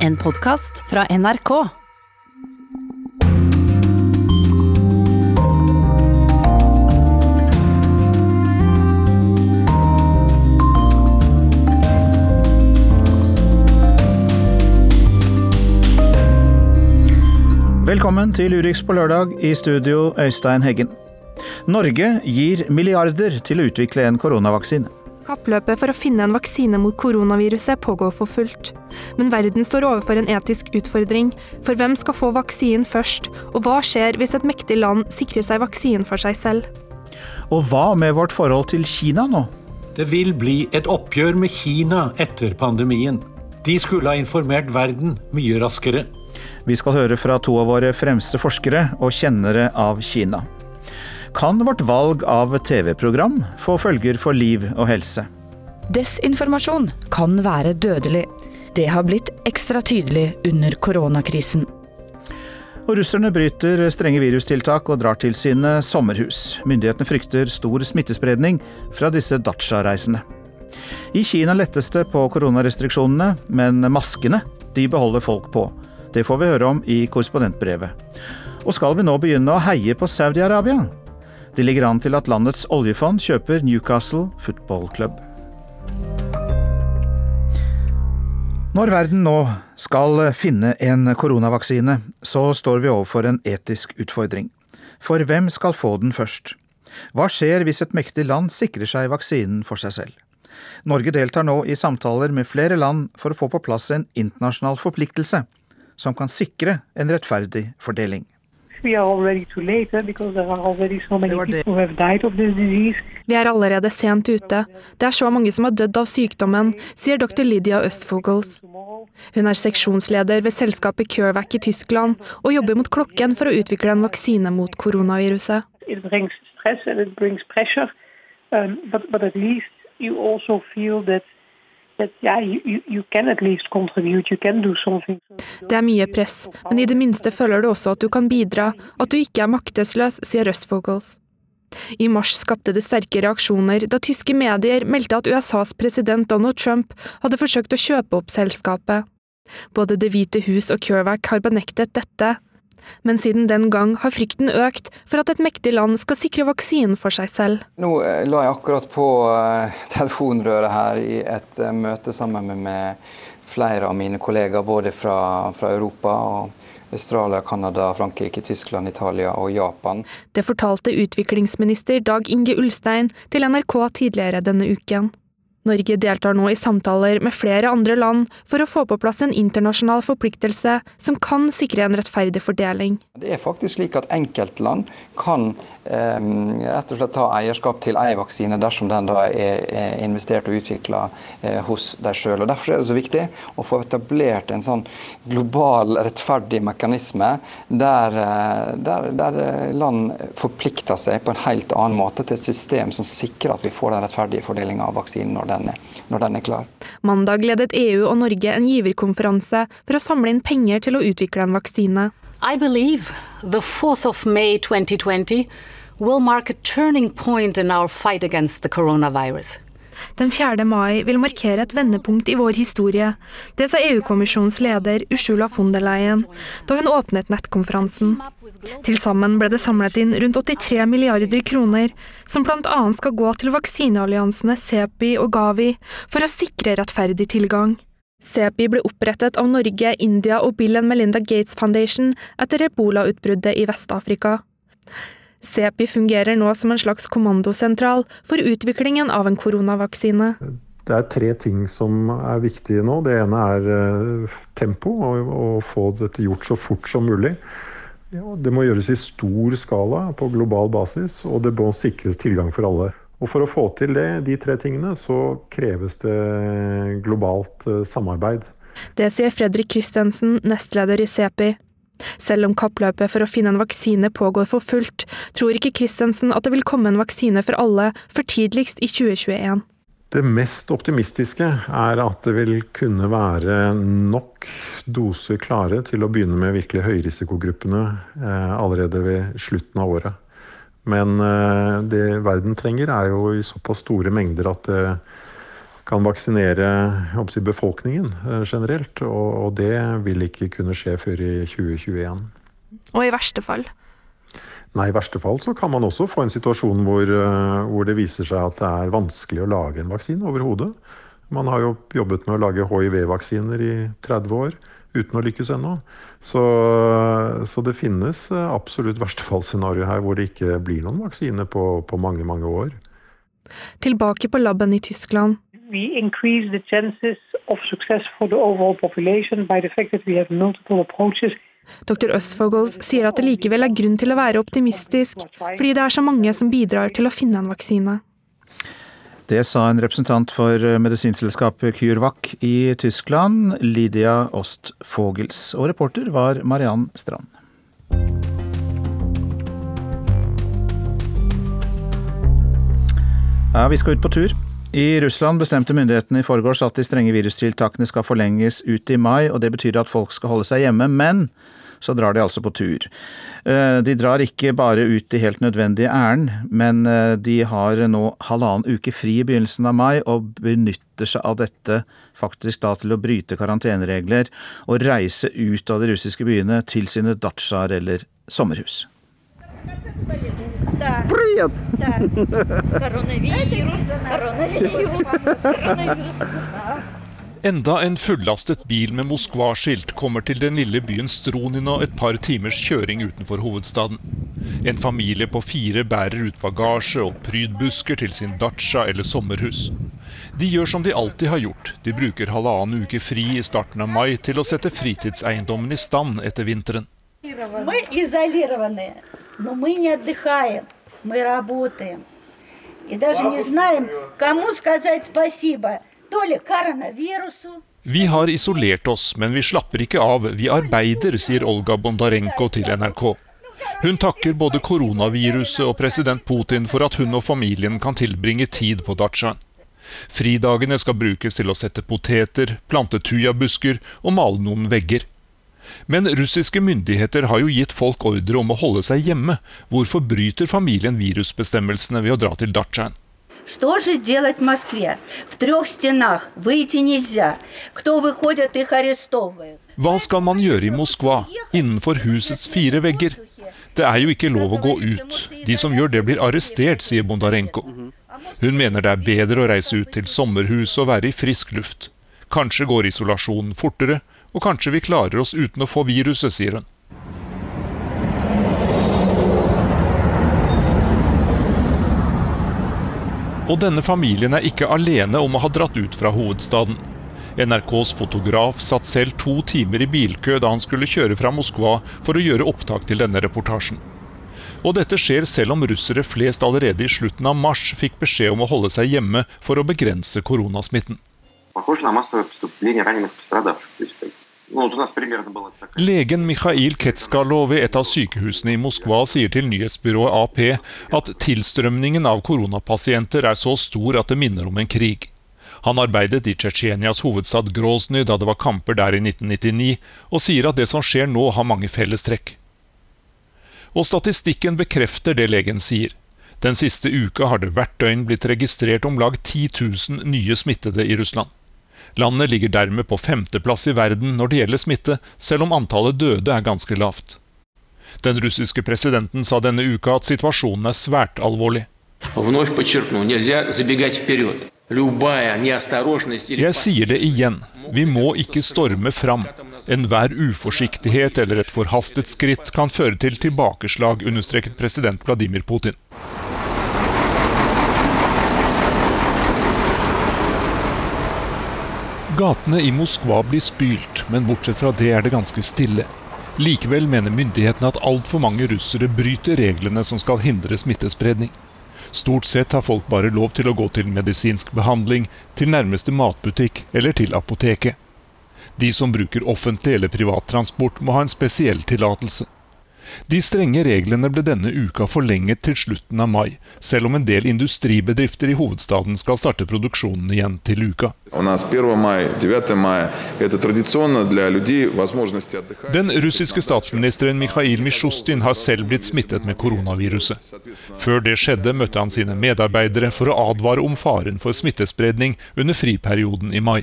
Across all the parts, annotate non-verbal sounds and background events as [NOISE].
En podkast fra NRK. Velkommen til Urix på lørdag, i studio Øystein Heggen. Norge gir milliarder til å utvikle en koronavaksine. Kappløpet for å finne en vaksine mot koronaviruset pågår for fullt. Men verden står overfor en etisk utfordring. For hvem skal få vaksinen først? Og hva skjer hvis et mektig land sikrer seg vaksinen for seg selv? Og hva med vårt forhold til Kina nå? Det vil bli et oppgjør med Kina etter pandemien. De skulle ha informert verden mye raskere. Vi skal høre fra to av våre fremste forskere og kjennere av Kina. Kan vårt valg av TV-program få følger for liv og helse? Desinformasjon kan være dødelig. Det har blitt ekstra tydelig under koronakrisen. Og russerne bryter strenge virustiltak og drar til sine sommerhus. Myndighetene frykter stor smittespredning fra disse Dacha-reisene. I Kina lettes det på koronarestriksjonene, men maskene de beholder folk på. Det får vi høre om i korrespondentbrevet. Og skal vi nå begynne å heie på Saudi-Arabia? Det ligger an til at landets oljefond kjøper Newcastle Football Club. Når verden nå skal finne en koronavaksine, så står vi overfor en etisk utfordring. For hvem skal få den først? Hva skjer hvis et mektig land sikrer seg vaksinen for seg selv? Norge deltar nå i samtaler med flere land for å få på plass en internasjonal forpliktelse som kan sikre en rettferdig fordeling. We are already too late eh, because there are already so many people who have died of this disease. Vi er allerede sent ute. Det er så mange som har dødd av sykdommen, sier dr. Lydia Østfogels. Hun er seksjonsleder ved selskapet CureVac i Tyskland, og jobber mot klokken for å utvikle en vaksine mot koronaviruset. It brings stress and it brings pressure, um, but but at least you also feel that Det er mye press, men i det minste føler du også at du kan bidra, at du ikke er maktesløs, sier Røstvogels. I mars skapte det sterke reaksjoner da tyske medier meldte at USAs president Donald Trump hadde forsøkt å kjøpe opp selskapet. Både Det hvite hus og CureVac har benektet dette. Men siden den gang har frykten økt for at et mektig land skal sikre vaksinen for seg selv. Nå eh, la jeg akkurat på eh, [LAUGHS] telefonrøret her i et eh, møte sammen med, med flere av mine kollegaer, både fra, fra Europa og Australia, Canada, Frankrike, Tyskland, Italia og Japan. Det fortalte utviklingsminister Dag Inge Ulstein til NRK tidligere denne uken. Norge deltar nå i samtaler med flere andre land for å få på plass en internasjonal forpliktelse som kan sikre en rettferdig fordeling. Det er faktisk slik at enkeltland kan rett og slett ta eierskap til ei vaksine dersom den da er, er investert og utvikla eh, hos deg sjøl. Derfor er det så viktig å få etablert en sånn global, rettferdig mekanisme der, eh, der, der eh, land forplikter seg på en helt annen måte til et system som sikrer at vi får den rettferdige fordelinga av vaksinen når den, er, når den er klar. Mandag ledet EU og Norge en giverkonferanse for å samle inn penger til å utvikle en vaksine. I believe the 4th of May 2020 will mark a turning point in our fight against the coronavirus. Den 4. mai vil markere et vendepunkt i vår historie. Det sa EU-kommisjonens leder Ursula von der Leyen da hun åpnet nettkonferansen. Til sammen ble det samlet inn rundt 83 milliarder kroner, som bl.a. skal gå til vaksinealliansene CEPI og Gavi for å sikre rettferdig tilgang. CEPI ble opprettet av Norge, India og Bill and Melinda Gates Foundation etter ebolautbruddet i Vest-Afrika. CEPI fungerer nå som en slags kommandosentral for utviklingen av en koronavaksine. Det er tre ting som er viktige nå. Det ene er eh, tempo, å få dette gjort så fort som mulig. Ja, det må gjøres i stor skala på global basis, og det må sikres tilgang for alle. Og For å få til det, de tre tingene, så kreves det globalt eh, samarbeid. Det sier Fredrik Christensen, nestleder i CEPI. Selv om kappløpet for å finne en vaksine pågår for fullt, tror ikke Christensen at det vil komme en vaksine for alle for tidligst i 2021. Det mest optimistiske er at det vil kunne være nok doser klare til å begynne med virkelig høyrisikogruppene eh, allerede ved slutten av året. Men eh, det verden trenger, er jo i såpass store mengder at det kan vaksinere si, befolkningen generelt. Og, det vil ikke kunne skje før i 2021. Og i verste fall? Nei, I verste fall så kan man også få en situasjon hvor, hvor det viser seg at det er vanskelig å lage en vaksine overhodet. Man har jo jobbet med å lage hiv-vaksiner i 30 år uten å lykkes ennå. Så, så, det finnes absolutt verstefallsscenario her hvor det ikke blir noen vaksine på, på mange, mange år. Tilbake på laben i Tyskland. We increase the chances of success for the overall population by the fact that we have multiple approaches Dr. Østfogels sier at det likevel er grunn til å være optimistisk, fordi det er så mange som bidrar til å finne en vaksine. Det sa en representant for medisinselskapet CureVac i Tyskland, Lydia Ostfogels. Og reporter var Mariann Strand. Ja, vi skal ut på tur. I Russland bestemte myndighetene i forgårs at de strenge virustiltakene skal forlenges ut i mai, og det betyr at folk skal holde seg hjemme. Men så drar de altså på tur. Eh, de drar ikke bare ut i helt nødvendige ærend, men eh, de har nå halvannen uke fri i begynnelsen av mai, og benytter seg av dette faktisk da til å bryte karanteneregler og reise ut av de russiske byene til sine datsjaer eller sommerhus. Привет! Да. [LAUGHS] Коронавирус, коронавирус, коронавирус. [LAUGHS] Enda en fullastet bil med Moskva-skilt kommer til den lille byen Stronino et par timers kjøring utenfor hovedstaden. En familie på fire bærer ut bagasje og prydbusker til sin datsja eller sommerhus. De gjør som de alltid har gjort, de bruker halvannen uke fri i starten av mai til å sette fritidseiendommen i stand etter vinteren. Мы изолированы, но мы не отдыхаем, мы работаем. И даже не знаем, кому сказать спасибо. Vi har isolert oss, men vi slapper ikke av. Vi arbeider, sier Olga Bondarenko til NRK. Hun takker både koronaviruset og president Putin for at hun og familien kan tilbringe tid på datsjaen. Fridagene skal brukes til å sette poteter, plante tujabusker og male noen vegger. Men russiske myndigheter har jo gitt folk ordre om å holde seg hjemme. Hvorfor bryter familien virusbestemmelsene ved å dra til datsjaen? Что же делать в Москве? В трех стенах выйти нельзя. Кто выходит, их арестовывают. Hva skal man gjøre i Moskva, innenfor husets fire vegger? Det er jo ikke lov å gå ut. De som gjør det, blir arrestert, sier Bondarenko. Hun mener det er bedre å reise ut til sommerhus og være i frisk luft. Kanskje går isolasjonen fortere, og kanskje vi klarer oss uten å få viruset, sier hun. Og denne familien er ikke alene om å ha dratt ut fra hovedstaden. NRKs fotograf satt selv to timer i bilkø da han skulle kjøre fra Moskva for å gjøre opptak til denne reportasjen. Og dette skjer selv om russere flest allerede i slutten av mars fikk beskjed om å holde seg hjemme for å begrense koronasmitten. Legen Mikhail Ketskalo ved et av sykehusene i Moskva sier til nyhetsbyrået AP at tilstrømningen av koronapasienter er så stor at det minner om en krig. Han arbeidet i Tsjetsjenias hovedstad Grozny da det var kamper der i 1999, og sier at det som skjer nå, har mange fellestrekk. Og statistikken bekrefter det legen sier. Den siste uka har det hvert døgn blitt registrert om lag 10 000 nye smittede i Russland. Landet ligger dermed på femteplass i verden når det gjelder smitte, selv om antallet døde er ganske lavt. Den russiske presidenten sa denne uka at situasjonen er svært alvorlig. Jeg sier det igjen, vi må ikke storme fram. Enhver uforsiktighet eller et forhastet skritt kan føre til tilbakeslag, understreket president Vladimir Putin. Gatene i Moskva blir spylt, men bortsett fra det er det ganske stille. Likevel mener myndighetene at altfor mange russere bryter reglene som skal hindre smittespredning. Stort sett har folk bare lov til å gå til medisinsk behandling, til nærmeste matbutikk eller til apoteket. De som bruker offentlig eller privat transport, må ha en spesiell tillatelse. De strenge reglene ble denne uka forlenget til slutten av mai, selv om en del industribedrifter i hovedstaden skal starte produksjonen igjen til uka. Den russiske statsministeren Mikhail Mishustin har selv blitt smittet med koronaviruset. Før det skjedde, møtte han sine medarbeidere for å advare om faren for smittespredning under friperioden i mai.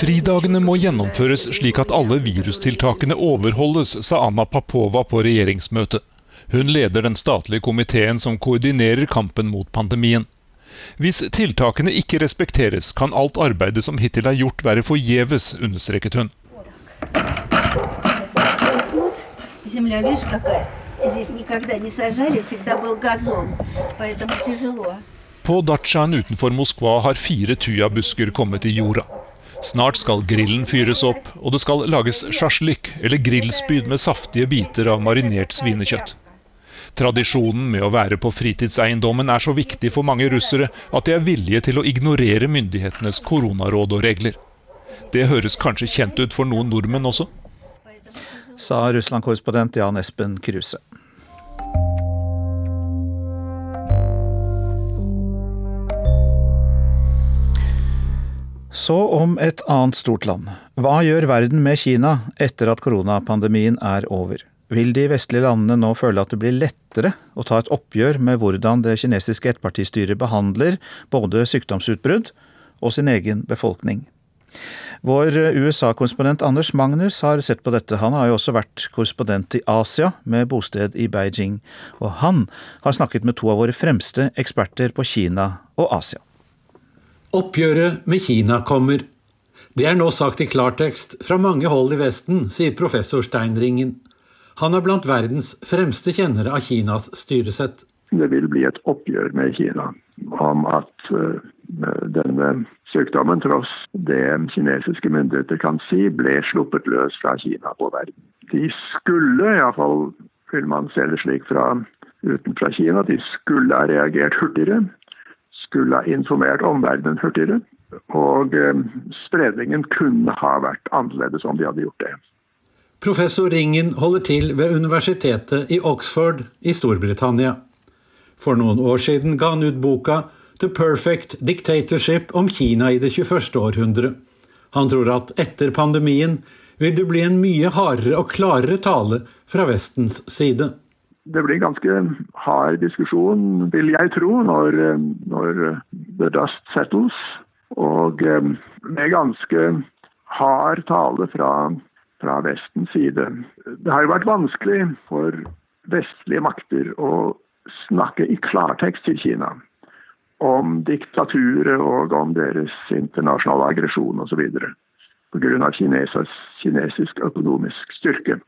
Fridagene må gjennomføres slik at alle virustiltakene overholdes, sa Anna Papova på regjeringsmøtet. Hun leder den statlige komiteen som koordinerer kampen mot pandemien. Hvis tiltakene ikke respekteres, kan alt arbeidet som hittil er gjort være forgjeves, understreket hun. Земля, видишь, какая? Здесь никогда не сажали, всегда был газон, поэтому тяжело. På dachaen utenfor Moskva har fire tujabusker kommet i jorda. Snart skal grillen fyres opp, og det skal lages sjasjlik, eller grillspyd med saftige biter av marinert svinekjøtt. Tradisjonen med å være på fritidseiendommen er så viktig for mange russere at de er villige til å ignorere myndighetenes koronaråd og regler. Det høres kanskje kjent ut for noen nordmenn også? Sa Russland-korrespondent Jan Espen Kruse. Så om et annet stort land. Hva gjør verden med Kina etter at koronapandemien er over? Vil de vestlige landene nå føle at det blir lettere å ta et oppgjør med hvordan det kinesiske ettpartistyret behandler både sykdomsutbrudd og sin egen befolkning? Vår USA-korrespondent Anders Magnus har sett på dette. Han har jo også vært korrespondent i Asia, med bosted i Beijing. Og han har snakket med to av våre fremste eksperter på Kina og Asia. Oppgjøret med Kina kommer. Det er nå sagt i klartekst fra mange hold i Vesten, sier professor Steinringen. Han er blant verdens fremste kjennere av Kinas styresett. Det vil bli et oppgjør med Kina om at uh, denne sykdommen, tross det kinesiske myndigheter kan si, ble sluppet løs fra Kina på verden. De skulle, iallfall vil man se det slik fra utenfra Kina, de skulle ha reagert hurtigere skulle ha informert omverdenen hurtigere. Og eh, spredningen kunne ha vært annerledes om de hadde gjort det. Professor Ringen holder til ved universitetet i Oxford i Storbritannia. For noen år siden ga han ut boka The Perfect Dictatorship om Kina i det 21. århundre. Han tror at etter pandemien vil det bli en mye hardere og klarere tale fra Vestens side det blir ganske hard diskusjon, vil jeg tro, når, når the dust settles. Og eh, med ganske hard tale fra, fra Vestens side. Det har jo vært vanskelig for vestlige makter å snakke i klartekst til Kina om diktaturet og om deres internasjonale aggresjon osv. Pga. kinesisk økonomisk styrke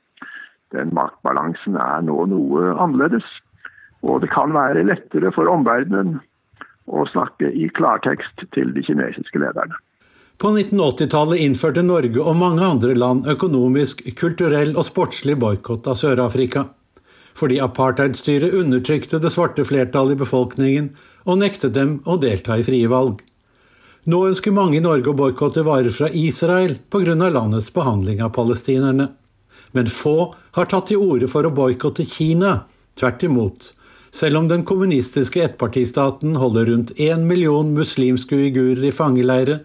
den maktbalansen er nå noe annerledes. Og det kan være lettere for omverdenen å snakke i klartekst til de kinesiske lederne. På 1980-tallet innførte Norge og mange andre land økonomisk, kulturell og sportslig boikott av Sør-Afrika. Fordi apartheidstyret undertrykte det svarte flertallet i befolkningen og nektet dem å delta i frie valg. Nå ønsker mange i Norge å boikotte varer fra Israel pga. landets behandling av palestinerne men få har tatt til orde for å boikotte Kina. Tvert imot. Selv om den kommunistiske ettpartistaten holder rundt én million muslimske uigurer i fangeleire,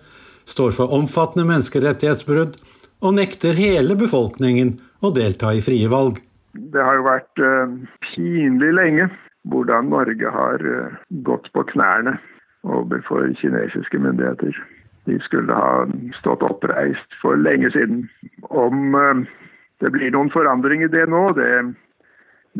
står for omfattende menneskerettighetsbrudd og nekter hele befolkningen å delta i frie valg. Det har jo vært uh, pinlig lenge hvordan Norge har uh, gått på knærne overfor kinesiske myndigheter. De skulle ha stått oppreist for lenge siden. Om uh, det blir noen forandring i det nå, det,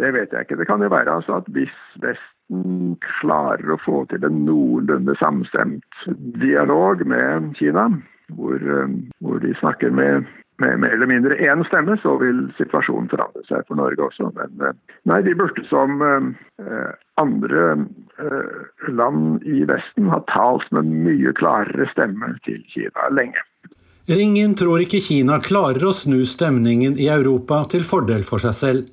det vet jeg ikke. Det kan jo være altså at hvis Vesten klarer å få til en noenlunde samstemt dialog med Kina, hvor, eh, hvor de snakker med, med mer eller mindre én stemme, så vil situasjonen forandre seg for Norge også. Men eh, nei, de burde som eh, andre land i Vesten ha talt med mye klarere stemme til Kina lenge. Ringen tror ikke Kina klarer å snu stemningen i Europa til fordel for seg selv.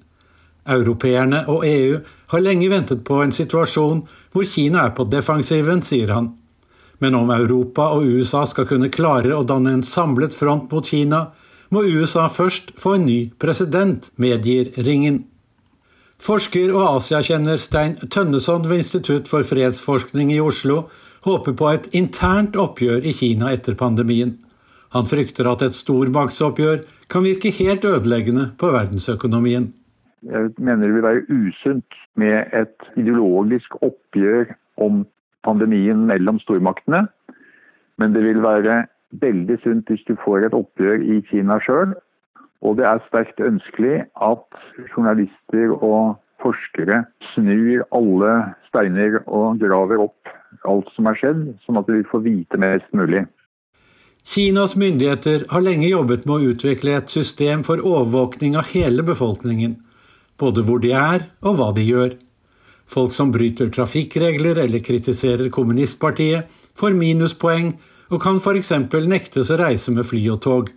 Europeerne og EU har lenge ventet på en situasjon hvor Kina er på defensiven, sier han. Men om Europa og USA skal kunne klare å danne en samlet front mot Kina, må USA først få en ny president, medgir Ringen. Forsker og asiakjenner Stein Tønneson ved Institutt for fredsforskning i Oslo håper på et internt oppgjør i Kina etter pandemien. Han frykter at et stormaktsoppgjør kan virke helt ødeleggende på verdensøkonomien. Jeg mener det vil være usunt med et ideologisk oppgjør om pandemien mellom stormaktene. Men det vil være veldig sunt hvis du får et oppgjør i Kina sjøl. Og det er sterkt ønskelig at journalister og forskere snur alle steiner og graver opp alt som er skjedd, sånn at vi får vite mest mulig. Kinas myndigheter har lenge jobbet med å utvikle et system for overvåkning av hele befolkningen, både hvor de er og hva de gjør. Folk som bryter trafikkregler eller kritiserer kommunistpartiet, får minuspoeng og kan f.eks. nektes å reise med fly og tog.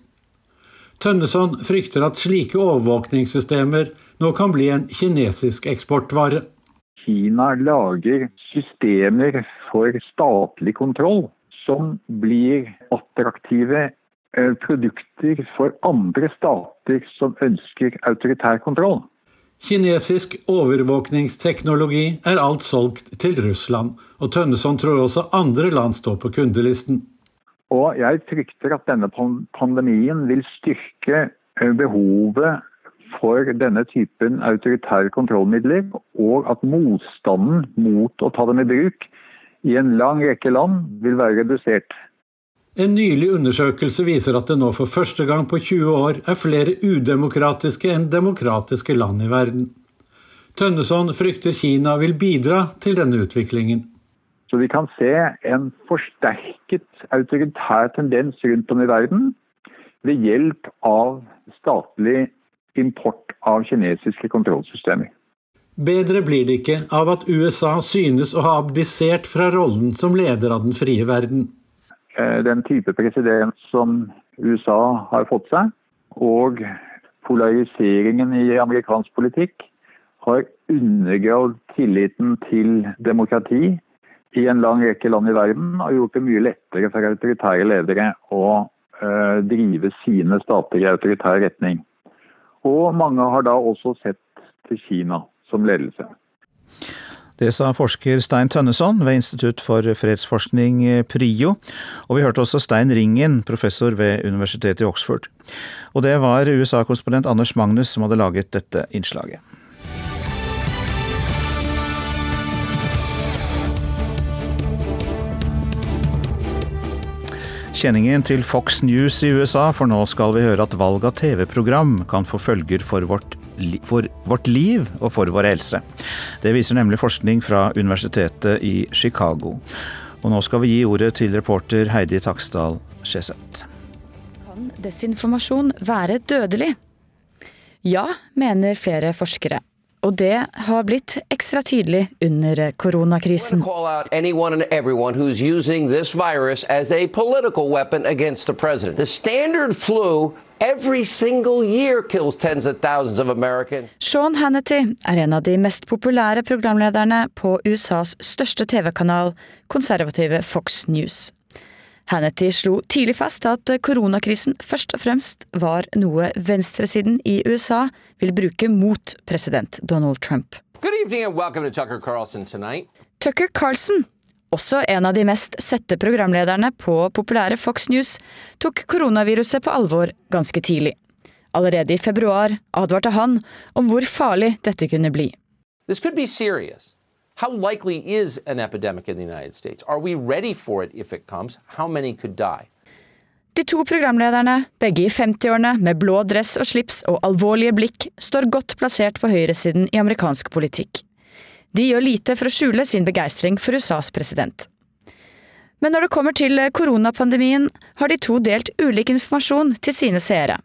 Tønneson frykter at slike overvåkningssystemer nå kan bli en kinesisk eksportvare. Kina lager systemer for statlig kontroll som blir attraktive eh, produkter for andre stater som ønsker autoritær kontroll. Kinesisk overvåkningsteknologi er alt solgt til Russland, og Tønneson tror også andre land står på kundelisten. Og jeg frykter at denne pandemien vil styrke eh, behovet for denne typen autoritære kontrollmidler, og at motstanden mot å ta dem i bruk i en lang rekke land vil være redusert. En nylig undersøkelse viser at det nå for første gang på 20 år er flere udemokratiske enn demokratiske land i verden. Tønneson frykter Kina vil bidra til denne utviklingen. Så vi kan se en forsterket autoritær tendens rundt om i verden ved hjelp av statlig import av kinesiske kontrollsystemer. Bedre blir det ikke av at USA synes å ha abdisert fra rollen som leder av den frie verden. Eh, den type president som USA har fått seg, og polariseringen i amerikansk politikk, har undergravd tilliten til demokrati i en lang rekke land i verden og gjort det mye lettere for autoritære ledere å uh, drive sine stater i autoritær retning. Og mange har da også sett til Kina som ledelse. Det sa forsker Stein Tønneson ved Institutt for fredsforskning PRIO. Og vi hørte også Stein Ringen, professor ved Universitetet i Oxford. Og det var USA-korrespondent Anders Magnus som hadde laget dette innslaget. Kjenningen til Fox News i USA, for nå skal vi høre at valg av TV-program kan få følger for vårt for vårt liv og for vår helse. Det viser nemlig forskning fra Universitetet i Chicago. Og nå skal vi gi ordet til reporter Heidi Taksdal Skjeseth. Kan desinformasjon være dødelig? Ja, mener flere forskere. Og det har blitt ekstra tydelig under koronakrisen. Every single year kills tens of thousands of Americans. Sean Hannity er en av de mest populære programlederne på USAs største TV-kanal, konservative Fox News. Hannity slo tidlig fast at koronakrisen først og fremst var noe venstresiden i USA vil bruke mot president Donald Trump. Good evening and welcome to Tucker Carlson tonight. Tucker Carlson også en av de mest sette programlederne på populære Fox News tok koronaviruset på alvor ganske tidlig. Allerede i februar advarte han om hvor farlig dette kunne bli. This could be serious. How likely is an epidemic in the United States? Are we ready for it if it comes? How many could die? De to programlederne, begge i 50-årene med blå dress og slips og alvorlige blikk, står godt plassert på høyresiden i amerikansk politikk. De gjør lite for å skjule sin begeistring for USAs president. Men når det kommer til koronapandemien, har de to delt ulik informasjon til sine seere.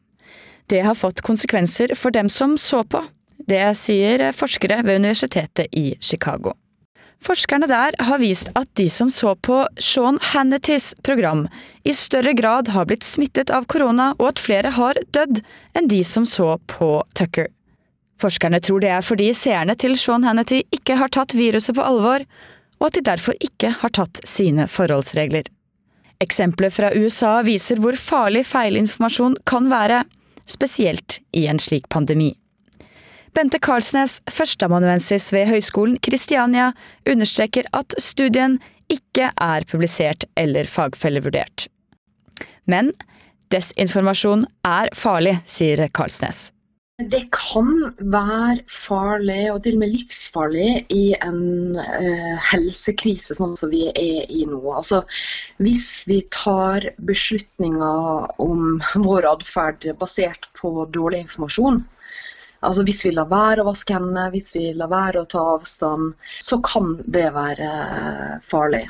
Det har fått konsekvenser for dem som så på. Det sier forskere ved Universitetet i Chicago. Forskerne der har vist at de som så på Sean Hannitys program, i større grad har blitt smittet av korona, og at flere har dødd enn de som så på Tucker. Forskerne tror det er fordi seerne til Sean Hannity ikke har tatt viruset på alvor, og at de derfor ikke har tatt sine forholdsregler. Eksempler fra USA viser hvor farlig feilinformasjon kan være. spesielt i en slik pandemi. Bente Karlsnes, førsteamanuensis ved Høgskolen Kristiania, understreker at studien ikke er publisert eller fagfellevurdert. Men desinformasjon er farlig, sier Karlsnes. Det kan være farlig, og til og med livsfarlig, i en eh, helsekrise sånn som vi er i nå. Altså, hvis vi tar beslutninger om vår atferd basert på dårlig informasjon, altså hvis vi lar være å vaske hendene, hvis vi lar være å ta avstand, så kan det være eh, farlig.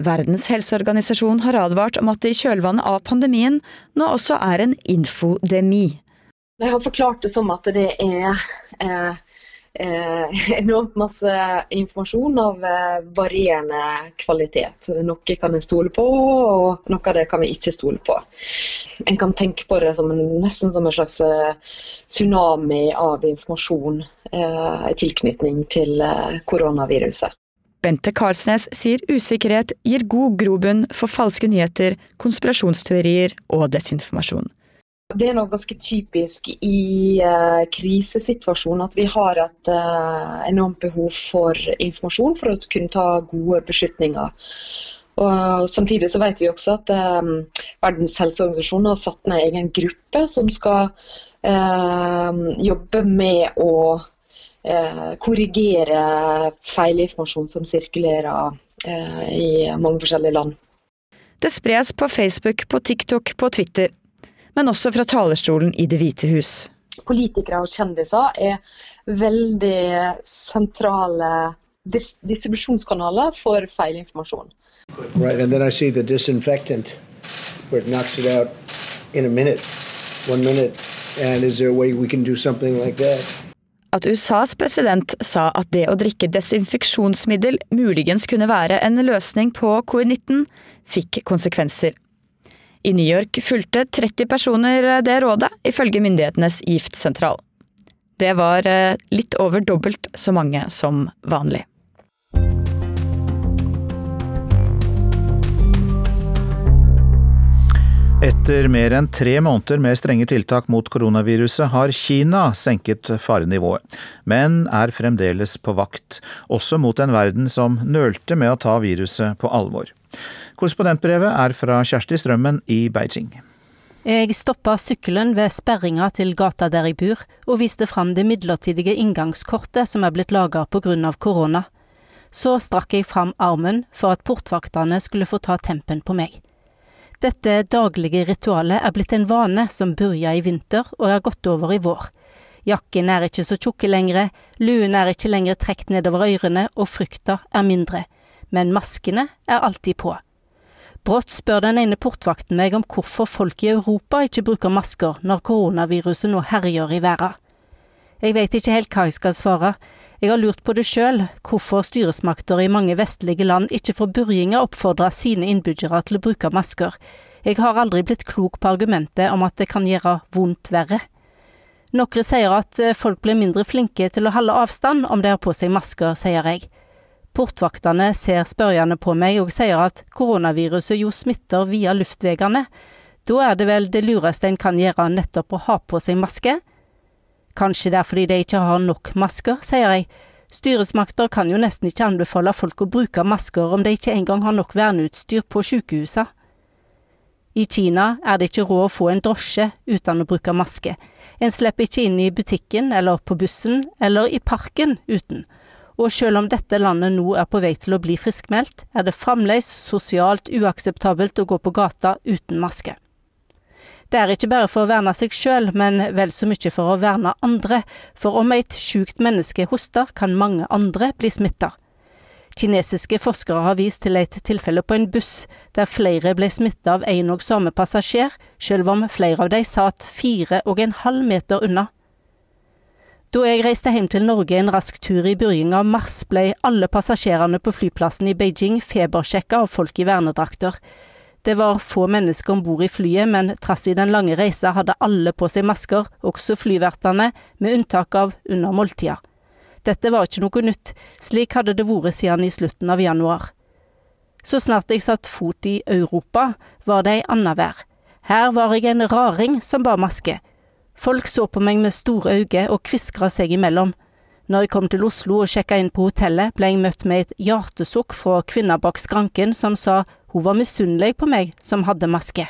Verdens helseorganisasjon har advart om at det i kjølvannet av pandemien nå også er en infodemi. Jeg har forklart det som at det er eh, eh, [LAUGHS] enormt masse informasjon av eh, varierende kvalitet. Noe kan en stole på, og noe av det kan vi ikke stole på. En kan tenke på det som en, nesten som en slags eh, tsunami av informasjon eh, i tilknytning til eh, koronaviruset. Bente Karlsnes sier usikkerhet gir god grobunn for falske nyheter, konspirasjonsteorier og desinformasjon. Det er noe ganske typisk i uh, krisesituasjonen at vi har et uh, enormt behov for informasjon for å kunne ta gode beslutninger. Og Samtidig så vet vi også at um, Verdens helseorganisasjon har satt ned en egen gruppe som skal uh, jobbe med å korrigere feilinformasjon som sirkulerer i mange forskjellige land. Det spres på Facebook, på TikTok, på Twitter men også fra talerstolen i Det hvite hus. Politikere og kjendiser er veldig sentrale dis distribusjonskanaler for feilinformasjon. Right, and then I see the disinfectant where it knocks it out in a minute, one minute. And is there a way we can do something like that? At USAs president sa at det å drikke desinfeksjonsmiddel muligens kunne være en løsning på covid-19, fikk konsekvenser. I New York fulgte 30 personer det rådet, ifølge myndighetenes giftsentral. Det var eh, litt over dobbelt så mange som vanlig. Etter mer enn tre måneder med strenge tiltak mot koronaviruset har Kina senket farenivået, men er fremdeles på vakt, også mot en verden som nølte med å ta viruset på alvor. Korrespondentbrevet er fra Kjersti Strømmen i Beijing. Jeg stoppa sykkelen ved sperringa til gata der jeg bor, og viste fram det midlertidige inngangskortet som er blitt laga pga. korona. Så strakk jeg fram armen for at portvaktene skulle få ta tempen på meg. Dette daglige ritualet er blitt en vane som begynte i vinter og er gått over i vår. Jakken er ikke så tjukke lenger, luen er ikke lenger trukket nedover ørene, og frykta er mindre. Men maskene er alltid på. Brått spør den ene portvakten meg om hvorfor folk i Europa ikke bruker masker når koronaviruset nå herjer i verden. Jeg vet ikke helt hva jeg skal svare. Jeg har lurt på det sjøl, hvorfor styresmakter i mange vestlige land ikke fra begynnelsen oppfordrer sine innbyggere til å bruke masker. Jeg har aldri blitt klok på argumentet om at det kan gjøre vondt verre. Noen sier at folk blir mindre flinke til å holde avstand om de har på seg masker, sier jeg. Portvaktene ser spørrende på meg og sier at koronaviruset jo smitter via luftveiene. Da er det vel det lureste en kan gjøre nettopp å ha på seg maske? Kanskje det er fordi de ikke har nok masker, sier jeg. Styresmakter kan jo nesten ikke anbefale folk å bruke masker om de ikke engang har nok verneutstyr på sykehusene. I Kina er det ikke råd å få en drosje uten å bruke maske. En slipper ikke inn i butikken eller på bussen eller i parken uten og selv om dette landet nå er på vei til å bli friskmeldt, er det fremdeles sosialt uakseptabelt å gå på gata uten maske. Det er ikke bare for å verne seg sjøl, men vel så mye for å verne andre, for om et sjukt menneske hoster, kan mange andre bli smitta. Kinesiske forskere har vist til et tilfelle på en buss der flere ble smitta av en og samme passasjer, selv om flere av de satt fire og en halv meter unna. Da jeg reiste hjem til Norge en rask tur i begynnelsen av mars, ble alle passasjerene på flyplassen i Beijing febersjekka av folk i vernedrakter. Det var få mennesker om bord i flyet, men trass i den lange reisa hadde alle på seg masker, også flyvertene, med unntak av under måltida. Dette var ikke noe nytt, slik hadde det vært siden i slutten av januar. Så snart jeg satt fot i Europa, var det ei anna vær. Her var jeg en raring som bar maske. Folk så på meg med store øyne og kviskra seg imellom. Når jeg kom til Oslo og sjekka inn på hotellet, ble jeg møtt med et hjertesukk fra kvinna bak skranken som sa hun var misunnelig på meg som hadde maske.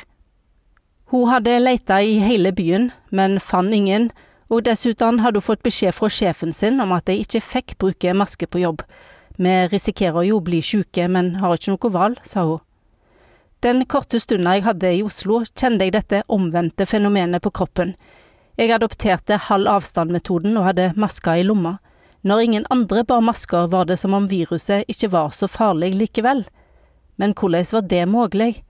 Hun hadde leita i hele byen, men fant ingen, og dessuten hadde hun fått beskjed fra sjefen sin om at de ikke fikk bruke maske på jobb. Vi risikerer jo å bli syke, men har ikke noe valg, sa hun. Den korte stunda jeg hadde i Oslo, kjente jeg dette omvendte fenomenet på kroppen. Jeg adopterte halv avstand-metoden og hadde maska i lomma. Når ingen andre bar masker, var det som om viruset ikke var så farlig likevel. Men hvordan var det mulig?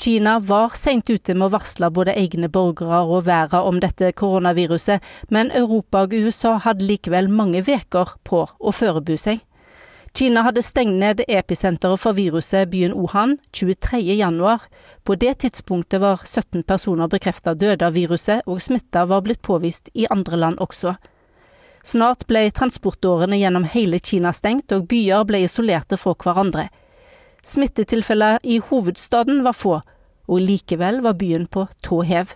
Kina var seint ute med å varsle både egne borgere og verden om dette koronaviruset, men Europa og USA hadde likevel mange veker på å forberede seg. Kina hadde stengt ned episenteret for viruset byen Wuhan 23. januar. På det tidspunktet var 17 personer bekreftet døde av viruset, og smitta var blitt påvist i andre land også. Snart ble transportårene gjennom hele Kina stengt, og byer ble isolerte fra hverandre. Smittetilfeller i hovedstaden var få, og likevel var byen på tå hev.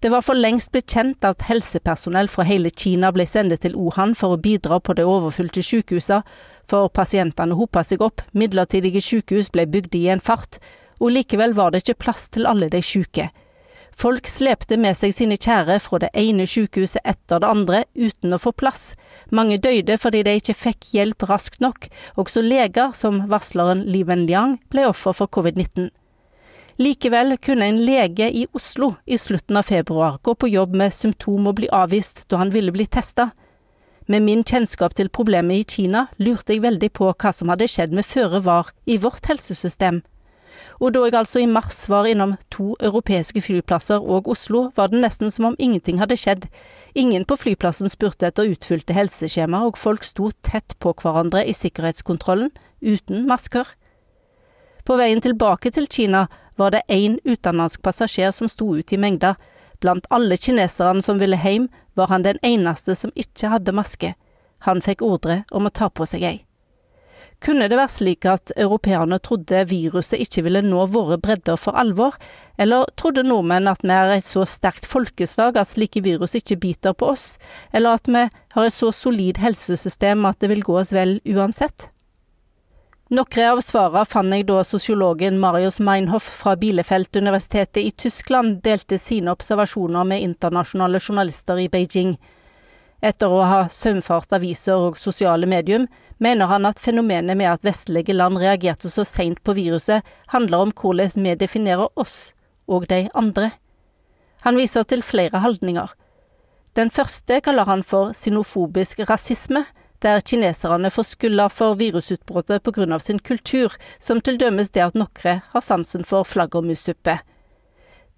Det var for lengst blitt kjent at helsepersonell fra hele Kina ble sendt til Wuhan for å bidra på de overfylte sykehusene, for pasientene hopa seg opp, midlertidige sykehus ble bygd i en fart, og likevel var det ikke plass til alle de syke. Folk slepte med seg sine kjære fra det ene sykehuset etter det andre uten å få plass. Mange døde fordi de ikke fikk hjelp raskt nok. Også leger, som varsleren Li Wenliang, ble offer for covid-19. Likevel kunne en lege i Oslo i slutten av februar gå på jobb med symptom og bli avvist da han ville bli testa. Med min kjennskap til problemet i Kina lurte jeg veldig på hva som hadde skjedd med føre var i vårt helsesystem. Og da jeg altså i mars var innom to europeiske flyplasser og Oslo, var det nesten som om ingenting hadde skjedd. Ingen på flyplassen spurte etter utfylte helseskjema, og folk sto tett på hverandre i sikkerhetskontrollen, uten masker. På veien tilbake til Kina var det én utenlandsk passasjer som sto ut i mengda. Blant alle kineserne som ville hjem, var han den eneste som ikke hadde maske. Han fikk ordre om å ta på seg ei. Kunne det være slik at europeerne trodde viruset ikke ville nå våre bredder for alvor, eller trodde nordmenn at vi er et så sterkt folkeslag at slike virus ikke biter på oss, eller at vi har et så solid helsesystem at det vil gå oss vel uansett? Noen av svarene fant jeg da sosiologen Marius Meinhoff fra Bielefeld-universitetet i Tyskland delte sine observasjoner med internasjonale journalister i Beijing. Etter å ha saumfart aviser og sosiale medium, mener han at fenomenet med at vestlige land reagerte så seint på viruset, handler om hvordan vi definerer oss og de andre. Han viser til flere holdninger. Den første kaller han for sinofobisk rasisme, der kineserne får skylda for virusutbruddet av sin kultur, som til dømes det at noen har sansen for flaggermussuppe.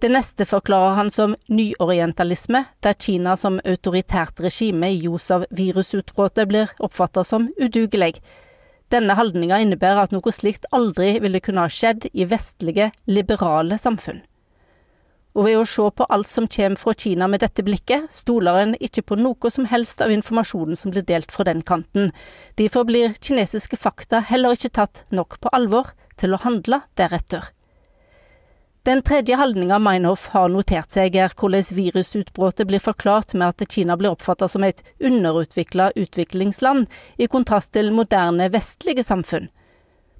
Det neste forklarer han som nyorientalisme, der Kina som autoritært regime i ljos av virusutbruddet blir oppfattet som udugelig. Denne holdninga innebærer at noe slikt aldri ville kunne ha skjedd i vestlige, liberale samfunn. Og ved å se på alt som kommer fra Kina med dette blikket, stoler en ikke på noe som helst av informasjonen som blir delt fra den kanten. Derfor blir kinesiske fakta heller ikke tatt nok på alvor til å handle deretter. Den tredje holdninga Meinhof har notert seg, er hvordan virusutbruddet blir forklart med at Kina blir oppfattet som et underutvikla utviklingsland, i kontrast til moderne vestlige samfunn.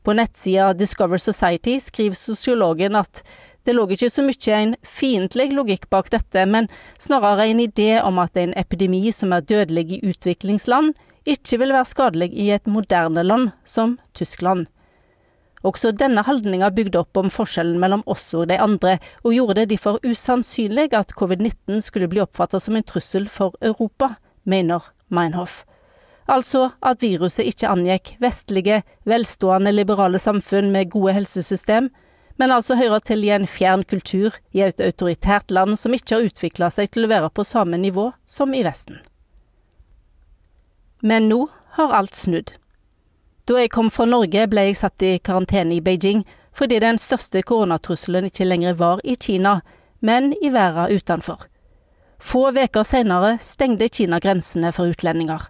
På nettsida Discover Society skriver sosiologen at det lå ikke så mye en fiendtlig logikk bak dette, men snarere en idé om at en epidemi som er dødelig i utviklingsland, ikke vil være skadelig i et moderne land som Tyskland. Også denne holdninga bygde opp om forskjellen mellom oss og de andre, og gjorde det derfor usannsynlig at covid-19 skulle bli oppfattet som en trussel for Europa, mener Meinhof. Altså at viruset ikke angikk vestlige, velstående liberale samfunn med gode helsesystem, men altså hører til i en fjern kultur i et autoritært land som ikke har utvikla seg til å være på samme nivå som i Vesten. Men nå har alt snudd. Da jeg kom fra Norge, ble jeg satt i karantene i Beijing fordi den største koronatrusselen ikke lenger var i Kina, men i verden utenfor. Få uker senere stengte Kina grensene for utlendinger.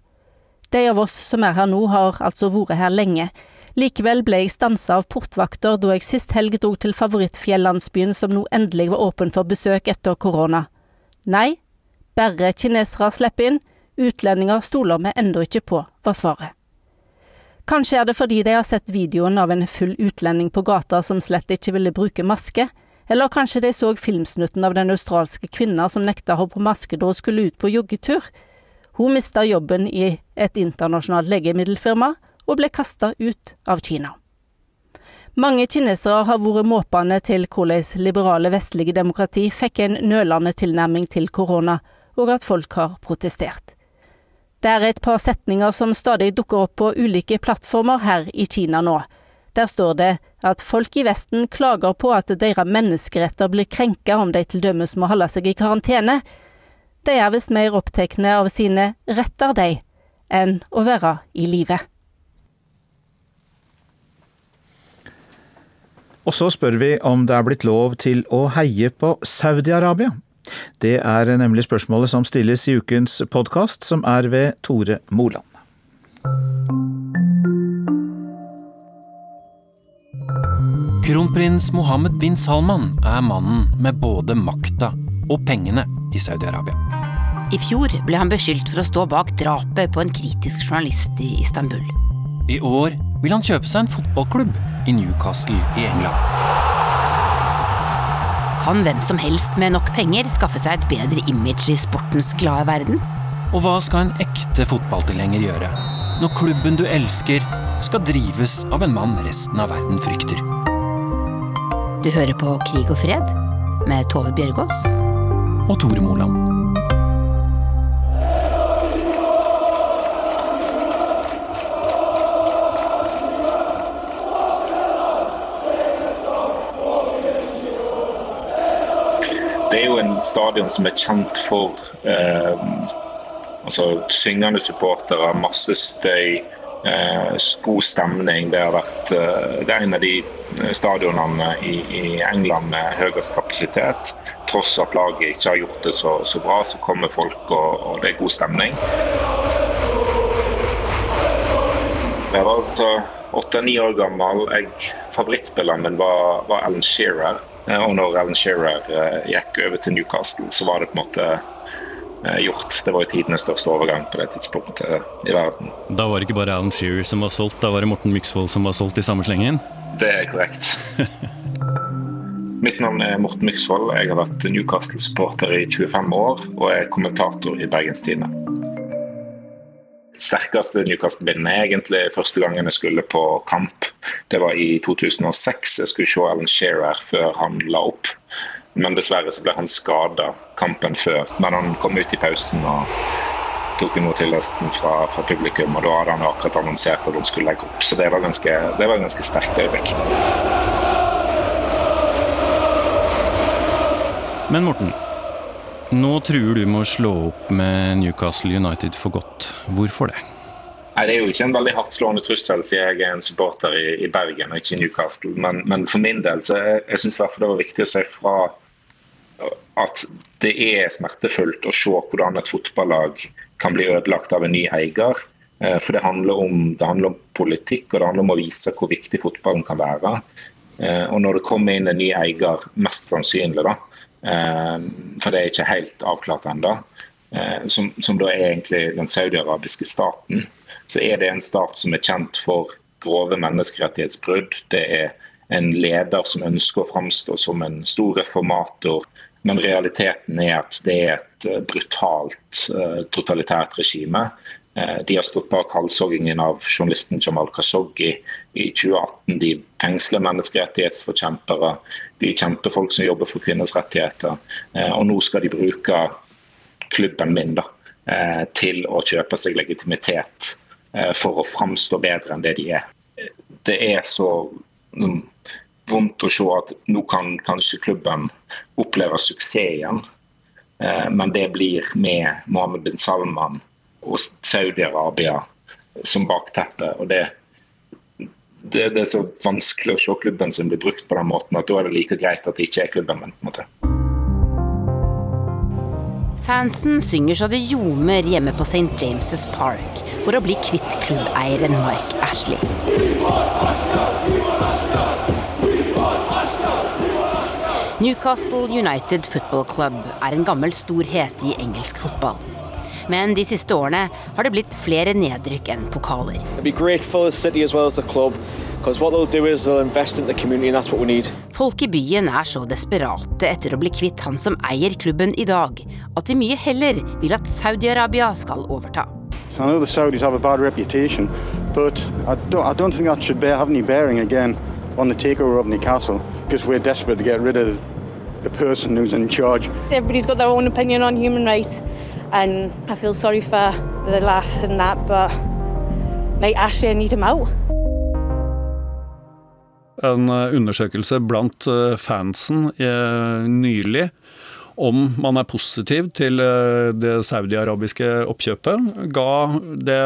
De av oss som er her nå, har altså vært her lenge. Likevel ble jeg stansa av portvakter da jeg sist helg dro til favorittfjellandsbyen som nå endelig var åpen for besøk etter korona. Nei, Bare kinesere slipper inn, utlendinger stoler vi ennå ikke på, var svaret. Kanskje er det fordi de har sett videoen av en full utlending på gata som slett ikke ville bruke maske, eller kanskje de så filmsnutten av den australske kvinna som nekta ha på maske da hun skulle ut på joggetur. Hun mista jobben i et internasjonalt legemiddelfirma og ble kasta ut av Kina. Mange kinesere har vært måpende til hvordan liberale vestlige demokrati fikk en nølende tilnærming til korona, og at folk har protestert. Det er et par setninger som stadig dukker opp på ulike plattformer her i Kina nå. Der står det at folk i Vesten klager på at deres menneskeretter blir krenka om de til dømes må holde seg i karantene. De er visst mer opptatt av sine retter, de, enn å være i live. Og så spør vi om det er blitt lov til å heie på Saudi-Arabia. Det er nemlig spørsmålet som stilles i ukens podkast, som er ved Tore Moland. Kronprins Mohammed bin Salman er mannen med både makta og pengene i Saudi-Arabia. I fjor ble han beskyldt for å stå bak drapet på en kritisk journalist i Istanbul. I år vil han kjøpe seg en fotballklubb i Newcastle i England. Kan hvem som helst med nok penger skaffe seg et bedre image i sportens glade verden? Og hva skal en ekte fotballtilhenger gjøre når klubben du elsker, skal drives av en mann resten av verden frykter? Du hører på Krig og fred med Tove Bjørgaas. Og Tore Moland. Stadion som er kjent for eh, altså, syngende supportere, masse støy, eh, god stemning. Det vært eh, det er en av de eh, stadionene i, i, England med høyest kapasitet. Tross at laget ikke har gjort det så, så bra, så kommer folk, og, og, det er god stemning. Jeg var altså åtte-ni år gammel. Favorittspilleren min var, var Alan Shearer. Eh, og når Alan Shearer eh, gikk over til Newcastle, så var det på en måte eh, gjort. Det var jo tidenes største overgang på det tidspunktet i verden. Da var det ikke bare Alan Shearer som var solgt, da var det Morten Myksvold som var solgt i samme slengen? Det er korrekt. [LAUGHS] Mitt navn er Morten Myksvold. Jeg har vært Newcastle-supporter i 25 år og er kommentator i Bergens Tidende sterkeste Newcastle-bindene egentlig første gangen jeg skulle på kamp. Det var i 2006. Jeg skulle se Alan Shearer før han la opp. Men dessverre så ble han skada kampen før. Men han kom ut i pausen og tok imot hyllesten fra, fra, publikum. Og da hadde han akkurat annonsert at han skulle legge opp. Så det var ganske, det var ganske sterkt øyeblikk. Men Morten, nå truer du med å slå opp med Newcastle United for godt. Hvorfor det? Nei, Det er jo ikke en veldig hardtslående trussel, siden jeg er en supporter i, i Bergen og ikke i Newcastle. Men, men, for min del så jeg, jeg det var viktig å si fra at det er smertefullt å se hvordan et fotballag kan bli ødelagt av en ny eier. Eh, for det handler, om, det handler om politikk og det handler om å vise hvor viktig fotballen kan være. Eh, og når det kommer inn en ny eier, mest sannsynlig, da, for det er ikke helt avklart ennå. Ehm, som, som, da er egentlig den saudiarabiske staten. Så er det en stat som er kjent for grove menneskerettighetsbrudd. Det er en leder som ønsker å framstå som en stor reformator. Men realiteten er at det er et eh, brutalt, eh, totalitært regime de har stått bak halshoggingen av journalisten Jamal Khashoggi i 2018. De fengsler menneskerettighetsforkjempere, de kjemper folk som jobber for kvinners rettigheter. Eh, og nå skal de bruke klubben min da, eh, til å kjøpe seg legitimitet for å framstå bedre enn det de er. Det er så mm, vondt å se at nå kan kanskje klubben oppleve suksess igjen. Men det blir med Mohammed bin Salman og Saudi-Arabia som bakteppe. og det, det, det, er så vanskelig å se klubben sin bli brukt på den måten at da er det like greit at det ikke er klubben min. på en måte. Fansen synger så det ljomer hjemme på St. James' Park for å bli kvitt klubbeieren Mark Ashley. Newcastle United Football Club er en gammel storhet i engelsk fotball. Men de siste årene har det blitt flere nedrykk enn pokaler. Folk i byen er så desperate etter å bli kvitt han som eier klubben i dag, at de mye heller vil at Saudi-Arabia skal overta. I know the Saudis have a bad reputation, but I don't, I don't think that should have any bearing again on the takeover of Newcastle because we're desperate to get rid of the person who's in charge. Everybody's got their own opinion on human rights, and I feel sorry for the lass and that, but mate, Ashley, I need him out. En eh, undersøkelse blant eh, fansen eh, nylig om man er positiv til det saudi-arabiske oppkjøpet, ga det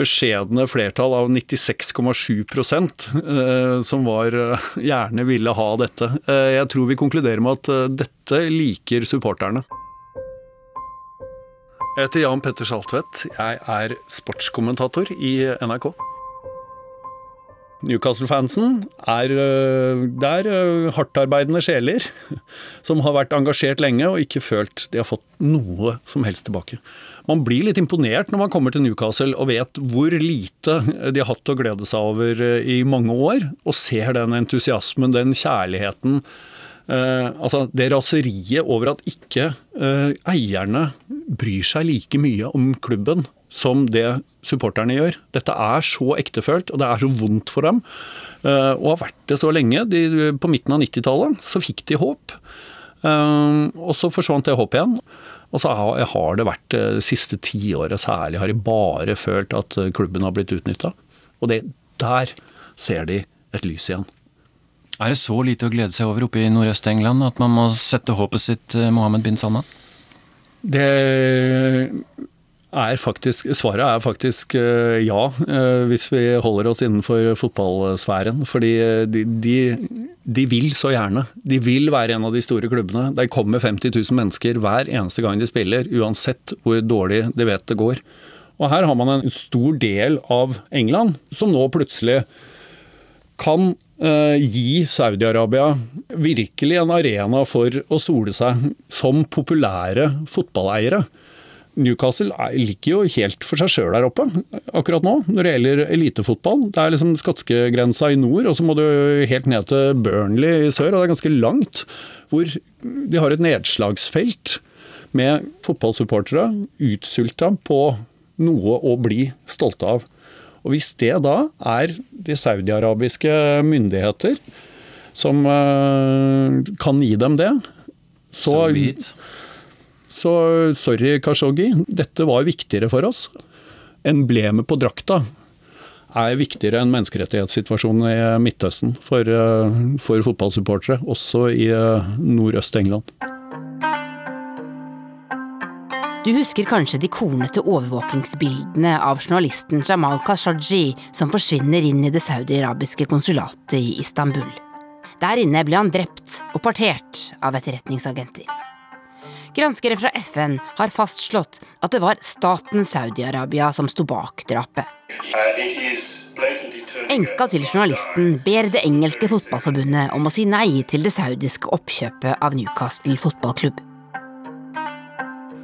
beskjedne flertall av 96,7% som var gjerne ville ha dette. Jeg tror vi konkluderer med at dette liker supporterne. Jeg heter Jan Petter Saltvedt. Jeg er sportskommentator i NRK. Newcastle-fansen er, der er hardtarbeidende sjeler [LAUGHS] som har vært engasjert lenge og ikke følt de har fått noe som helst tilbake. Man blir litt imponert når man kommer til Newcastle og vet hvor lite de har hatt å glede seg over i mange år, og ser den entusiasmen, den kjærligheten altså Det raseriet over at ikke uh, eierne bryr seg like mye om klubben som det supporterne gjør. Dette er så ektefølt, og det er så vondt for dem. Uh, og har vært det så lenge. De, på midten av 90-tallet så fikk de håp. og så forsvant det håpet igjen. Og så har det vært det siste tiåret særlig, har de bare følt at klubben har blitt utnytta. Og det, der ser de et lys igjen. Er det så lite å glede seg over oppe i Nordøst-England at man må sette håpet sitt eh, Mohammed bin Salman? Det er faktisk, svaret er faktisk eh, ja, eh, hvis vi holder oss innenfor fotballsfæren. Fordi de, de, de, vil så gjerne. De vil være en av de store klubbene. Der kommer 50 000 mennesker hver eneste gang de spiller, uansett hvor dårlig de vet det går. Og her har man en stor del av England som nå plutselig kan gi Saudi-Arabia virkelig en arena for å sole seg som populære fotballeiere. Newcastle ligger jo helt for seg sjøl der oppe akkurat nå, når det gjelder elitefotball. Det er liksom skotskegrensa i nord, og så må du helt ned til Burnley i sør, og det er ganske langt. Hvor de har et nedslagsfelt med fotballsupportere utsulta på noe å bli stolte av. Og Hvis det da er de saudiarabiske myndigheter som uh, kan gi dem det, så, så sorry Kashoggi, dette var viktigere for oss. Emblemet på drakta er viktigere enn menneskerettighetssituasjonen i Midtøsten for, uh, for fotballsupportere, også i uh, nordøst-England. Du husker kanskje de kornete overvåkingsbildene av journalisten Jamal Khashoggi som forsvinner inn i det saudi-arabiske konsulatet i Istanbul. Der inne ble han drept og partert av etterretningsagenter. Granskere fra FN har fastslått at det var staten Saudi-Arabia som sto bak drapet. Enka til journalisten ber det engelske fotballforbundet om å si nei til det saudiske oppkjøpet av Newcastle fotballklubb.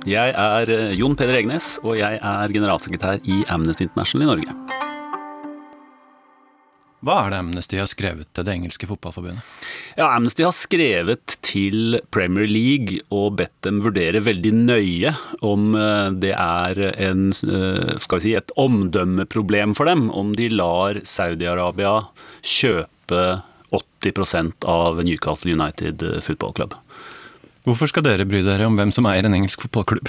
Jeg er eh, Jon Peder Egnes, og jeg er generalsekretær i Amnesty International i Norge. Hva er det Amnesty har skrevet til det engelske fotballforbundet? Ja, Amnesty har skrevet til Premier League og bedt dem vurdere veldig nøye om eh, det er en, eh, si, et omdømmeproblem for dem om de lar Saudi-Arabia kjøpe 80% av Newcastle United Football Club. Hvorfor skal dere bry dere om hvem som eier en engelsk fotballklubb?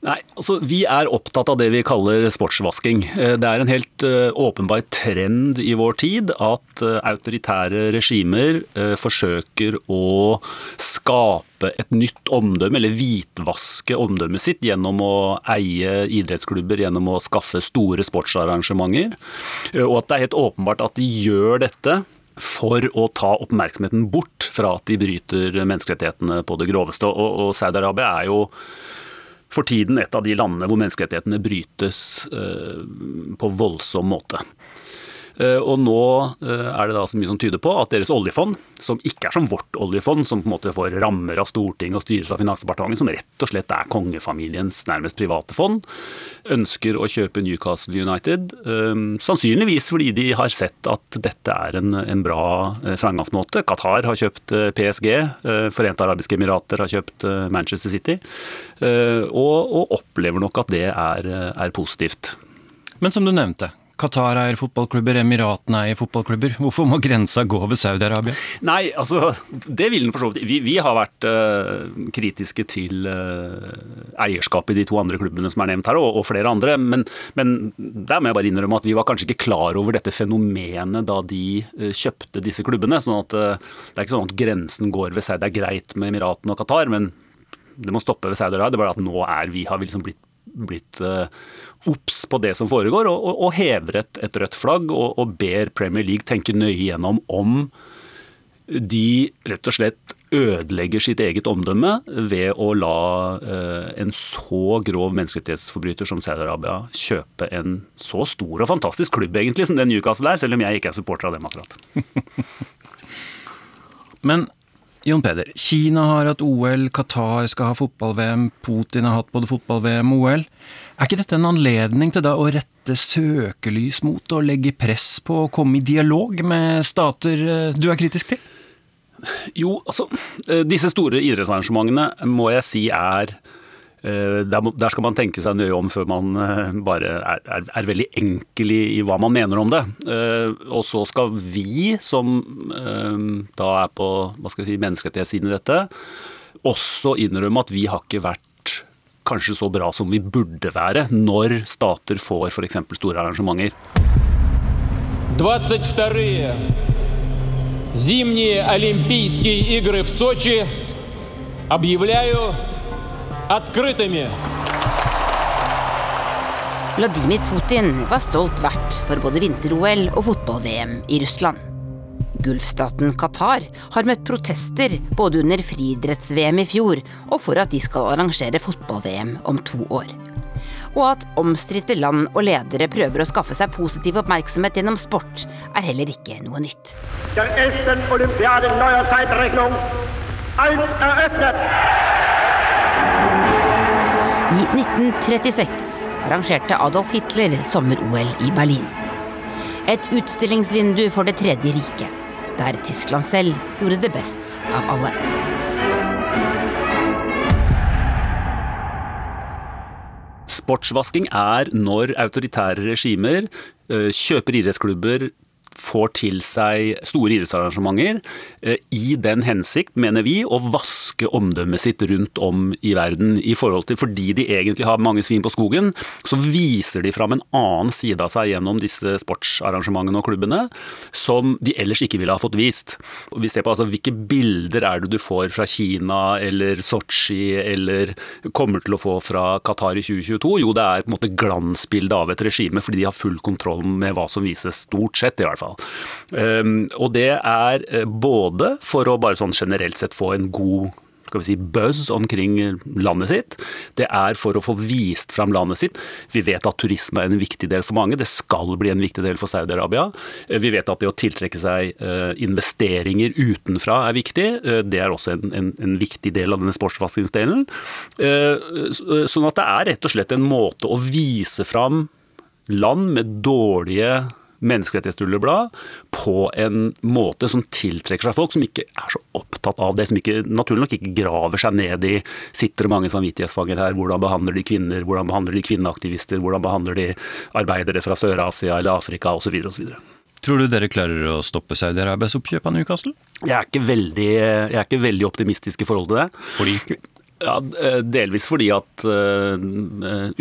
Nei, altså Vi er opptatt av det vi kaller sportsvasking. Eh, det er en helt uh, åpenbar trend i vår tid at uh, autoritære regimer forsøker å skape et nytt omdømme, eller hvitvaske omdømmet sitt, gjennom å eie idrettsklubber, gjennom å skaffe store sportsarrangementer. Og at det er helt åpenbart at de gjør dette for å ta oppmerksomheten bort fra at de bryter menneskerettighetene på det groveste. Og, og Saudi-Arabia er jo for tiden et av de landene hvor menneskerettighetene brytes eh, på voldsom måte. Eh, og nå eh, er det da så mye som tyder på at deres oljefond, som ikke er som vårt oljefond, som på en måte får rammer av Stortinget og styres av Finansdepartementet, som rett og slett er kongefamiliens nærmest private fond, ønsker å kjøpe Newcastle United. Eh, sannsynligvis fordi de har sett at dette er en, en bra fremgangsmåte. Qatar har kjøpt PSG, Forente arabiske emirater har kjøpt Manchester City, og, og opplever nok at det er, er positivt. Men som du nevnte, Qatar eier fotballklubber, Emiratene eier fotballklubber. Hvorfor må grensa gå ved Saudi-Arabia? Nei, altså, det vil den for så vidt. Vi, vi, har vært uh, kritiske til uh, eierskapet i de to andre klubbene som er nevnt her, og, og flere andre. Men, men, der må jeg bare innrømme at vi var kanskje ikke klar over dette fenomenet da de uh, kjøpte disse klubbene. sånn at Det er ikke sånn at grensen går ved Saudi. Det er greit med Emiratene og Qatar, men det må stoppe ved Saudi-Arabia. Det er bare at nå er vi, har vi liksom blitt blitt obs på det som foregår, og, og, og hever et, et, rødt flagg og, og, ber Premier League tenke nøye gjennom om de rett og slett ødelegger sitt eget omdømme ved å la eh, en så grov menneskerettighetsforbryter som Saudi-Arabia kjøpe en så stor og fantastisk klubb egentlig som den Newcastle er, selv om jeg ikke er supporter av dem akkurat. [LAUGHS] Men Jon Peder, Kina har hatt OL, Qatar skal ha fotball-VM, Putin har hatt både fotball-VM og OL. Er ikke dette en anledning til da å rette søkelys mot og legge press på å komme i dialog med stater eh, du er kritisk til? Jo, altså eh, Disse store idrettsarrangementene må jeg si er eh, der skal man tenke seg nøye om før man bare er, er, er, veldig enkel i, i, hva man mener om det. Og så skal vi, som da er på hva skal jeg si, menneskerettighetssiden i dette, også innrømme at vi har ikke vært kanskje så bra som vi burde være når stater får f.eks. store arrangementer. 22 зимние Олимпийские игры в Сочи объявляю открытыми. Vladimir Putin var stolt vert for både vinter-OL og fotball-VM i Russland. Gulfstaten Qatar har møtt protester både under friidretts-VM i fjor og for at de skal arrangere fotball-VM om to år. Og at omstridte land og ledere prøver å skaffe seg positiv oppmerksomhet gjennom sport, er heller ikke noe nytt. I 1936 arrangerte Adolf Hitler sommer-OL i Berlin. Et utstillingsvindu for Det tredje riket der Tyskland selv gjorde det best av alle. Sportsvasking er når autoritære regimer eh, kjøper idrettsklubber får til seg store idrettsarrangementer i den hensikt, mener vi, å vaske omdømmet sitt rundt om i verden. i forhold til Fordi de egentlig har mange svin på skogen, så viser de fram en annen side av seg gjennom disse sportsarrangementene og klubbene, som de ellers ikke ville ha fått vist. Vi ser på altså hvilke bilder er det du får fra Kina eller Sotsji eller kommer til å få fra Qatar i 2022? Jo, det er på en måte glansbildet av et regime, fordi de har full kontroll med hva som vises, stort sett i hvert fall. Um, og det er eh, både for å bare sånn generelt sett få en god skal vi si, buzz omkring landet sitt. Det er for å få vist fram landet sitt. Vi vet at turisme er en viktig del for mange. Det skal bli en viktig del for Saudi-Arabia. Eh, vi vet at det å tiltrekke seg eh, investeringer utenfra er viktig. Det er også en, en, en viktig del av denne sportsvaskingsdelen. Sånn at det er rett og slett en måte å vise fram land med dårlige menneskerettighetsrulleblad på en måte som tiltrekker seg folk som ikke er så opptatt av det, som ikke, naturlig nok ikke graver seg ned i sitter det mange samvittighetsfanger her, hvordan behandler de kvinner, hvordan behandler de kvinneaktivister, hvordan behandler de arbeidere fra Sør-Asia eller Afrika osv. osv. Tror du dere klarer å stoppe Saudi-Arabias oppkjøp av Newcastle? Jeg er, veldig, jeg er, ikke veldig, optimistisk i forhold til det. Fordi? Ja, eh, Delvis fordi at uh,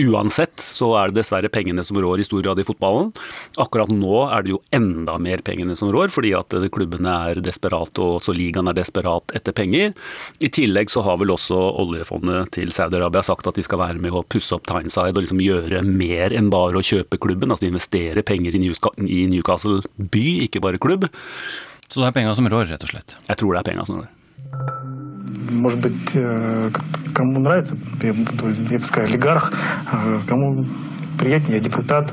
uansett så er det dessverre pengene som rår i stor grad i fotballen. Akkurat nå er det jo enda mer pengene som rår, fordi at klubbene er desperate og også ligaen er desperat etter penger. I tillegg så har vel også oljefondet til Saudi-Arabia sagt at de skal være med å pusse opp Tyneside og liksom gjøre mer enn bare å kjøpe klubben. Altså investere penger i Newcastle by, ikke bare klubb. Så det er penger som rår, rett og slett? Jeg tror det er penger som rår может быть, э, кому нравится, я, я бы сказал, олигарх, кому приятнее, я депутат.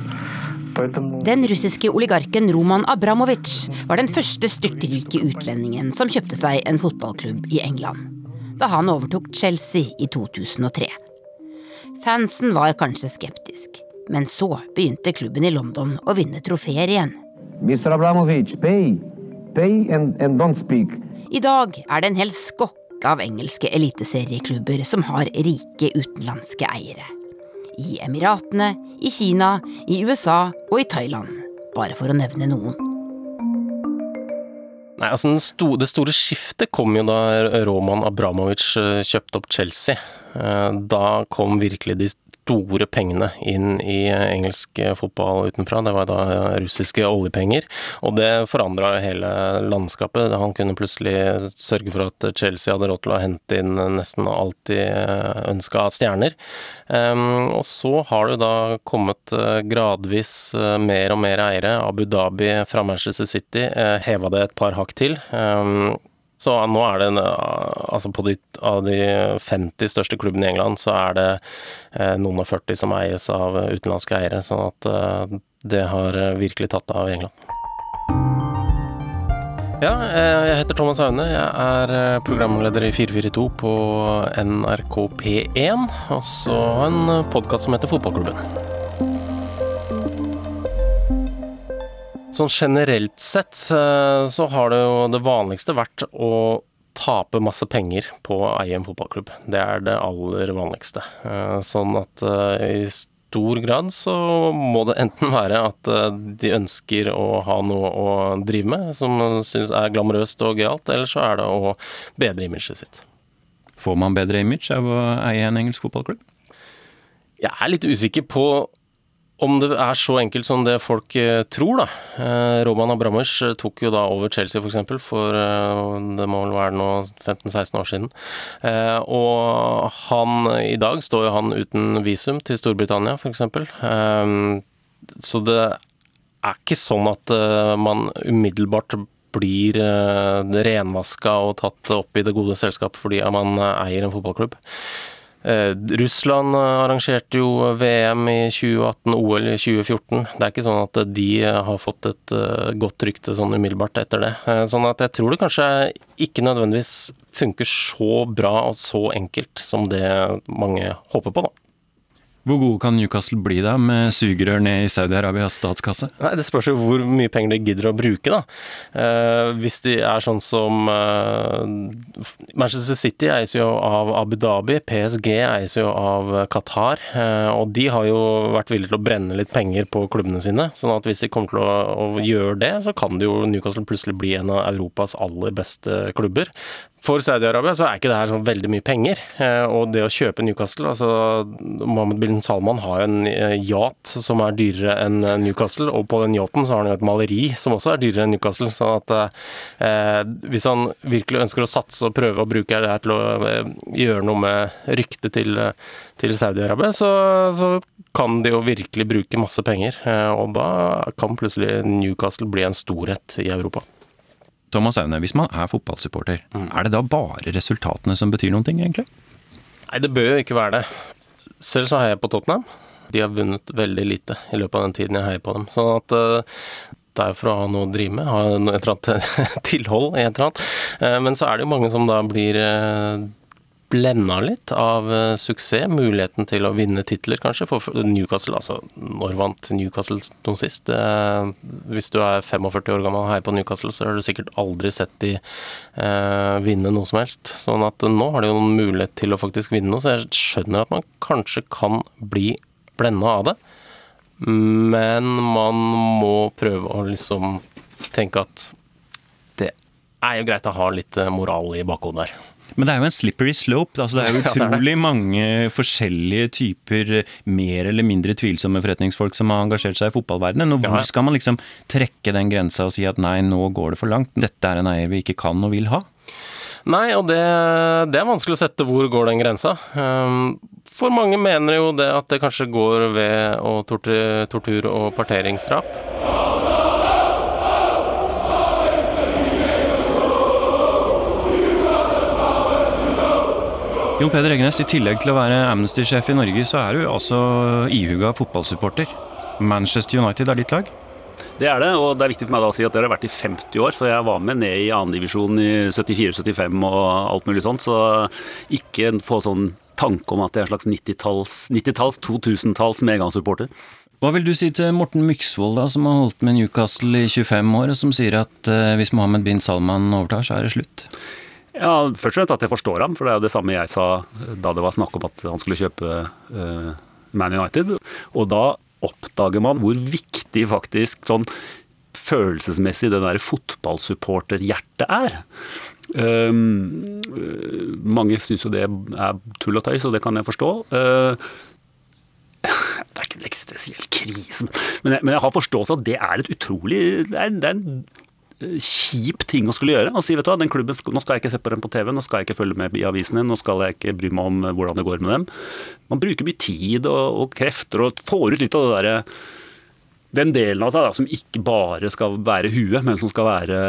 Den russiske oligarken Roman Abramovic var den første styrtrike utlendingen som kjøpte seg en fotballklubb i England, da han overtok Chelsea i 2003. Fansen var kanskje skeptisk, men så begynte klubben i London å vinne trofeer igjen. Mr. Abramovic, pay. Pay and, and don't speak. I dag er det en hel skokk av engelske eliteserieklubber som har rike utenlandske eiere. I Emiratene, i Kina, i USA og i Thailand, bare for å nevne noen. Nei, altså store, Det store skiftet kom jo da Roman Abramovic eh, kjøpte opp Chelsea. Eh, da kom virkelig de store pengene inn i engelsk fotball utenfra. Det var da russiske oljepenger, og det forandra hele landskapet. Han kunne plutselig sørge for at Chelsea hadde råd til å hente inn nesten alt de ønska av stjerner. Ehm, og så har det da kommet eh, gradvis eh, mer og mer eiere. Abu Dhabi fra Manchester City eh, heva det et par hakk til. Så nå er det Altså på de, av de 50 største klubbene i England, så er det eh, noen og 40 som eies av utenlandske eiere. Sånn at eh, det har eh, virkelig tatt av i England. Ja, eh, jeg heter Thomas Aune. Jeg er eh, programleder i 442 på NRK P1. Og så en podkast som heter Fotballklubben. Sånn generelt sett eh, så har det jo det vanligste vært å tape masse penger på å eie en fotballklubb. Det er det aller vanligste. Eh, sånn at eh, i stor grad så må det enten være at de ønsker å ha noe å drive med som synes er glamorøst og gøyalt, eller så er det å bedre imaget sitt. Får man bedre image av å eie en engelsk fotballklubb? Jeg er litt usikker på om det er så enkelt som det folk eh, tror, da. Eh, Roman Abramovic eh, tok jo da over Chelsea f.eks. For, for det må vel være nå 15-16 år siden. Og han i dag står jo han uten visum til Storbritannia f.eks. Så det er ikke sånn at man umiddelbart blir renvaska og tatt opp i det gode selskap fordi man eier en fotballklubb. Eh, Russland arrangerte jo VM i 2018, OL i 2014. Det er ikke sånn at de har fått et eh, godt rykte sånn umiddelbart etter det. Eh, sånn at jeg tror det kanskje ikke nødvendigvis funker så bra og så enkelt som det mange håper på, da. Hvor gode kan Newcastle bli da, med sugerør ned i Saudi-Arabias statskasse? Nei, Det spørs jo hvor mye penger de gidder å bruke, da. Eh, hvis de er sånn som eh, Manchester City eies jo av Abu Dhabi, PSG eies jo av Qatar. Eh, og de har jo vært villige til å brenne litt penger på klubbene sine. sånn at hvis de kommer til å, å gjøre det, så kan det jo Newcastle plutselig bli en av Europas aller beste klubber. For Saudi-Arabia så er ikke det her sånn veldig mye penger. Eh, og det å kjøpe Newcastle altså Mohammed bin Salman har jo en eh, yacht som er dyrere enn eh, Newcastle, og på den yachten så har han jo et maleri som også er dyrere enn Newcastle. sånn at eh, hvis han virkelig ønsker å satse og prøve å bruke det her til å eh, gjøre noe med ryktet til, til Saudi-Arabia, så, så, kan de jo virkelig bruke masse penger. Eh, og da kan plutselig Newcastle bli en storhet i Europa. Thomas Aune, hvis man er fotballsupporter, mm. er det da bare resultatene som betyr noen ting, egentlig? Nei, det bør jo ikke være det. Selv så heier jeg på Tottenham. De har vunnet veldig lite i løpet av den tiden jeg heier på dem. Sånn at uh, det er for å ha noe å drive med, ha et eller annet [LAUGHS] tilhold et eller annet. Uh, men så er det jo mange som da blir uh, blenda litt av uh, suksess, muligheten til å vinne titler, kanskje. For Newcastle, altså Når vant Newcastle noen sist? Uh, hvis du er 45 år gammel og heier på Newcastle, så har du sikkert aldri sett de uh, vinne noe som helst. Sånn at nå har de jo noen mulighet til å faktisk vinne noe, så jeg skjønner at man kanskje kan bli blenda av det. Men man må prøve å liksom tenke at det er jo greit å ha litt moral i bakhodet der. Men det er jo en slippery slope. Altså, det er jo [LAUGHS] utrolig mange forskjellige typer mer eller mindre tvilsomme forretningsfolk som har engasjert seg i fotballverdenen. Og hvor skal man liksom trekke den grensa og si at nei, nå går det for langt. Dette er en eier vi ikke kan og vil ha. Nei, og det, det er vanskelig å sette hvor går den grensa. Um, for mange mener jo det at det kanskje går ved tortur, tortur og parteringsdrap. Jon Peder Egnes, i tillegg til å være Amnesty-sjef i Norge, så er du altså ihuga fotballsupporter. Manchester United er ditt lag? Det er det, og det er viktig for meg å si at det har vært i 50 år, så jeg var med ned i annendivisjon i 74-75 og alt mulig sånt, så ikke få sånn tanke om at det er en slags 90-talls, 90 2000-talls medgangssupporter. Hva vil du si til Morten Myksvold, da, som har holdt med Newcastle i 25 år, og som sier at uh, hvis Mohammed bin Salman overtar, så er det slutt? Ja, Først og fremst at jeg forstår ham, for det er jo det samme jeg sa da det var snakk om at han skulle kjøpe uh, Man United. Og da oppdager man hvor viktig faktisk sånn følelsesmessig det der fotballsupporterhjertet er. Um, mange syns jo det er tull og tøys, og det kan jeg forstå. Uh, [LAUGHS] det er ikke en eksistensiell krise, men jeg, men jeg har forståelse at det er et utrolig det er, det er en kjip ting å skulle gjøre. Og si vet du hva, den klubben, nå skal jeg ikke se på den på TV, nå skal jeg ikke følge med i avisene, nå skal jeg ikke bry meg om hvordan det går med dem. Man bruker mye tid og, og krefter og får ut litt av det derre den delen av seg da, som ikke bare skal være huet, men som skal være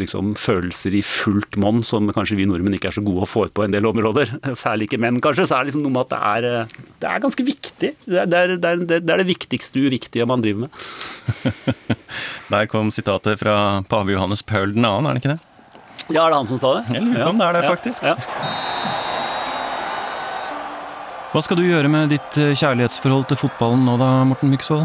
liksom, følelser i fullt monn, som kanskje vi nordmenn ikke er så gode å få ut på en del områder. [LAUGHS] Særlig ikke menn, kanskje. Så er det liksom noe med at det er, det er ganske viktig. Det er det, er, det er det, er det viktigste uviktige man driver med. [LAUGHS] Der kom sitatet fra pave Johannes Paul 2., er det ikke det? Ja, er det han som sa det? Jeg lurer på om det er det, faktisk. Ja. Hva skal du gjøre med ditt eh, kjærlighetsforhold til fotballen nå da, Morten Myksvold?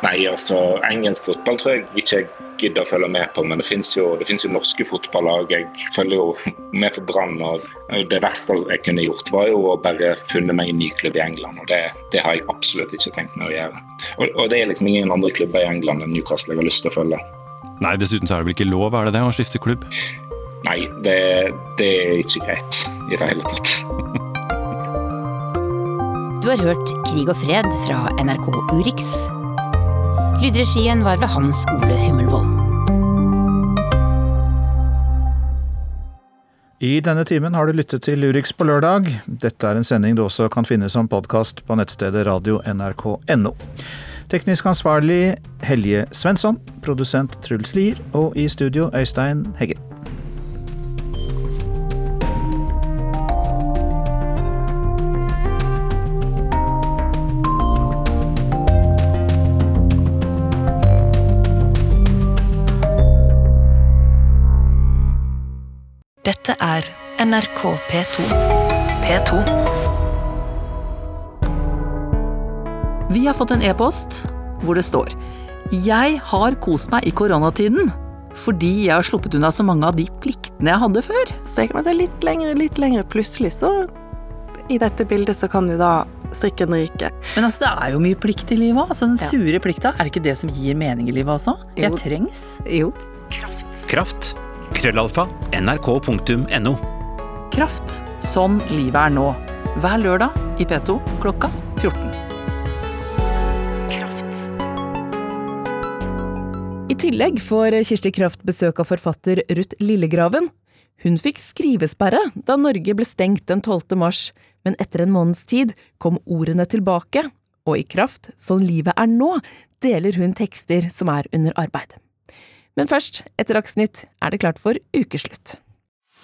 Nei, altså engelsk fotball tror jeg ikke jeg gidder å følge med på. Men det fins jo, jo, norske fotballag. Jeg følger jo med på Brann. og Det verste jeg kunne gjort, var jo å bare funne meg en ny klubb i England. og Det, det har jeg absolutt ikke tenkt meg å gjøre. Og, og, det er liksom ingen andre klubber i England enn Newcastle jeg har lyst til å følge. Nei, dessuten så er det vel ikke lov, er det det, å skifte klubb? Nei, det, det er ikke greit i det hele tatt. Du har hørt Krig og fred fra NRK Urix. Lydregien var ved Hans Ole Hummelvold. I denne timen har du lyttet til Urix på lørdag. Dette er en sending du også kan finne som podkast på nettstedet radio.nrk.no. Teknisk ansvarlig Helje Svensson, produsent Truls Lier og i studio Øystein Heggen. Dette er NRK P2. P2. Vi har fått en e-post hvor det står Jeg har kost meg i koronatiden fordi jeg har sluppet unna så mange av de pliktene jeg hadde før. Strekker man seg litt lenger, litt lenger, plutselig så I dette bildet så kan du da strikken ryke. Men altså, det er jo mye plikt i livet òg. Altså, den ja. sure plikta, er det ikke det som gir mening i livet også? Jeg trengs. Jo. Kraft. Kraft krøllalfa nrk.no. Kraft sånn livet er nå. Hver lørdag i P2 klokka 14. Kraft. I tillegg får Kirsti Kraft besøk av forfatter Ruth Lillegraven. Hun fikk skrivesperre da Norge ble stengt den 12. mars, men etter en måneds tid kom ordene tilbake, og i Kraft sånn livet er nå deler hun tekster som er under arbeid. Men først, etter Dagsnytt, er det klart for ukeslutt.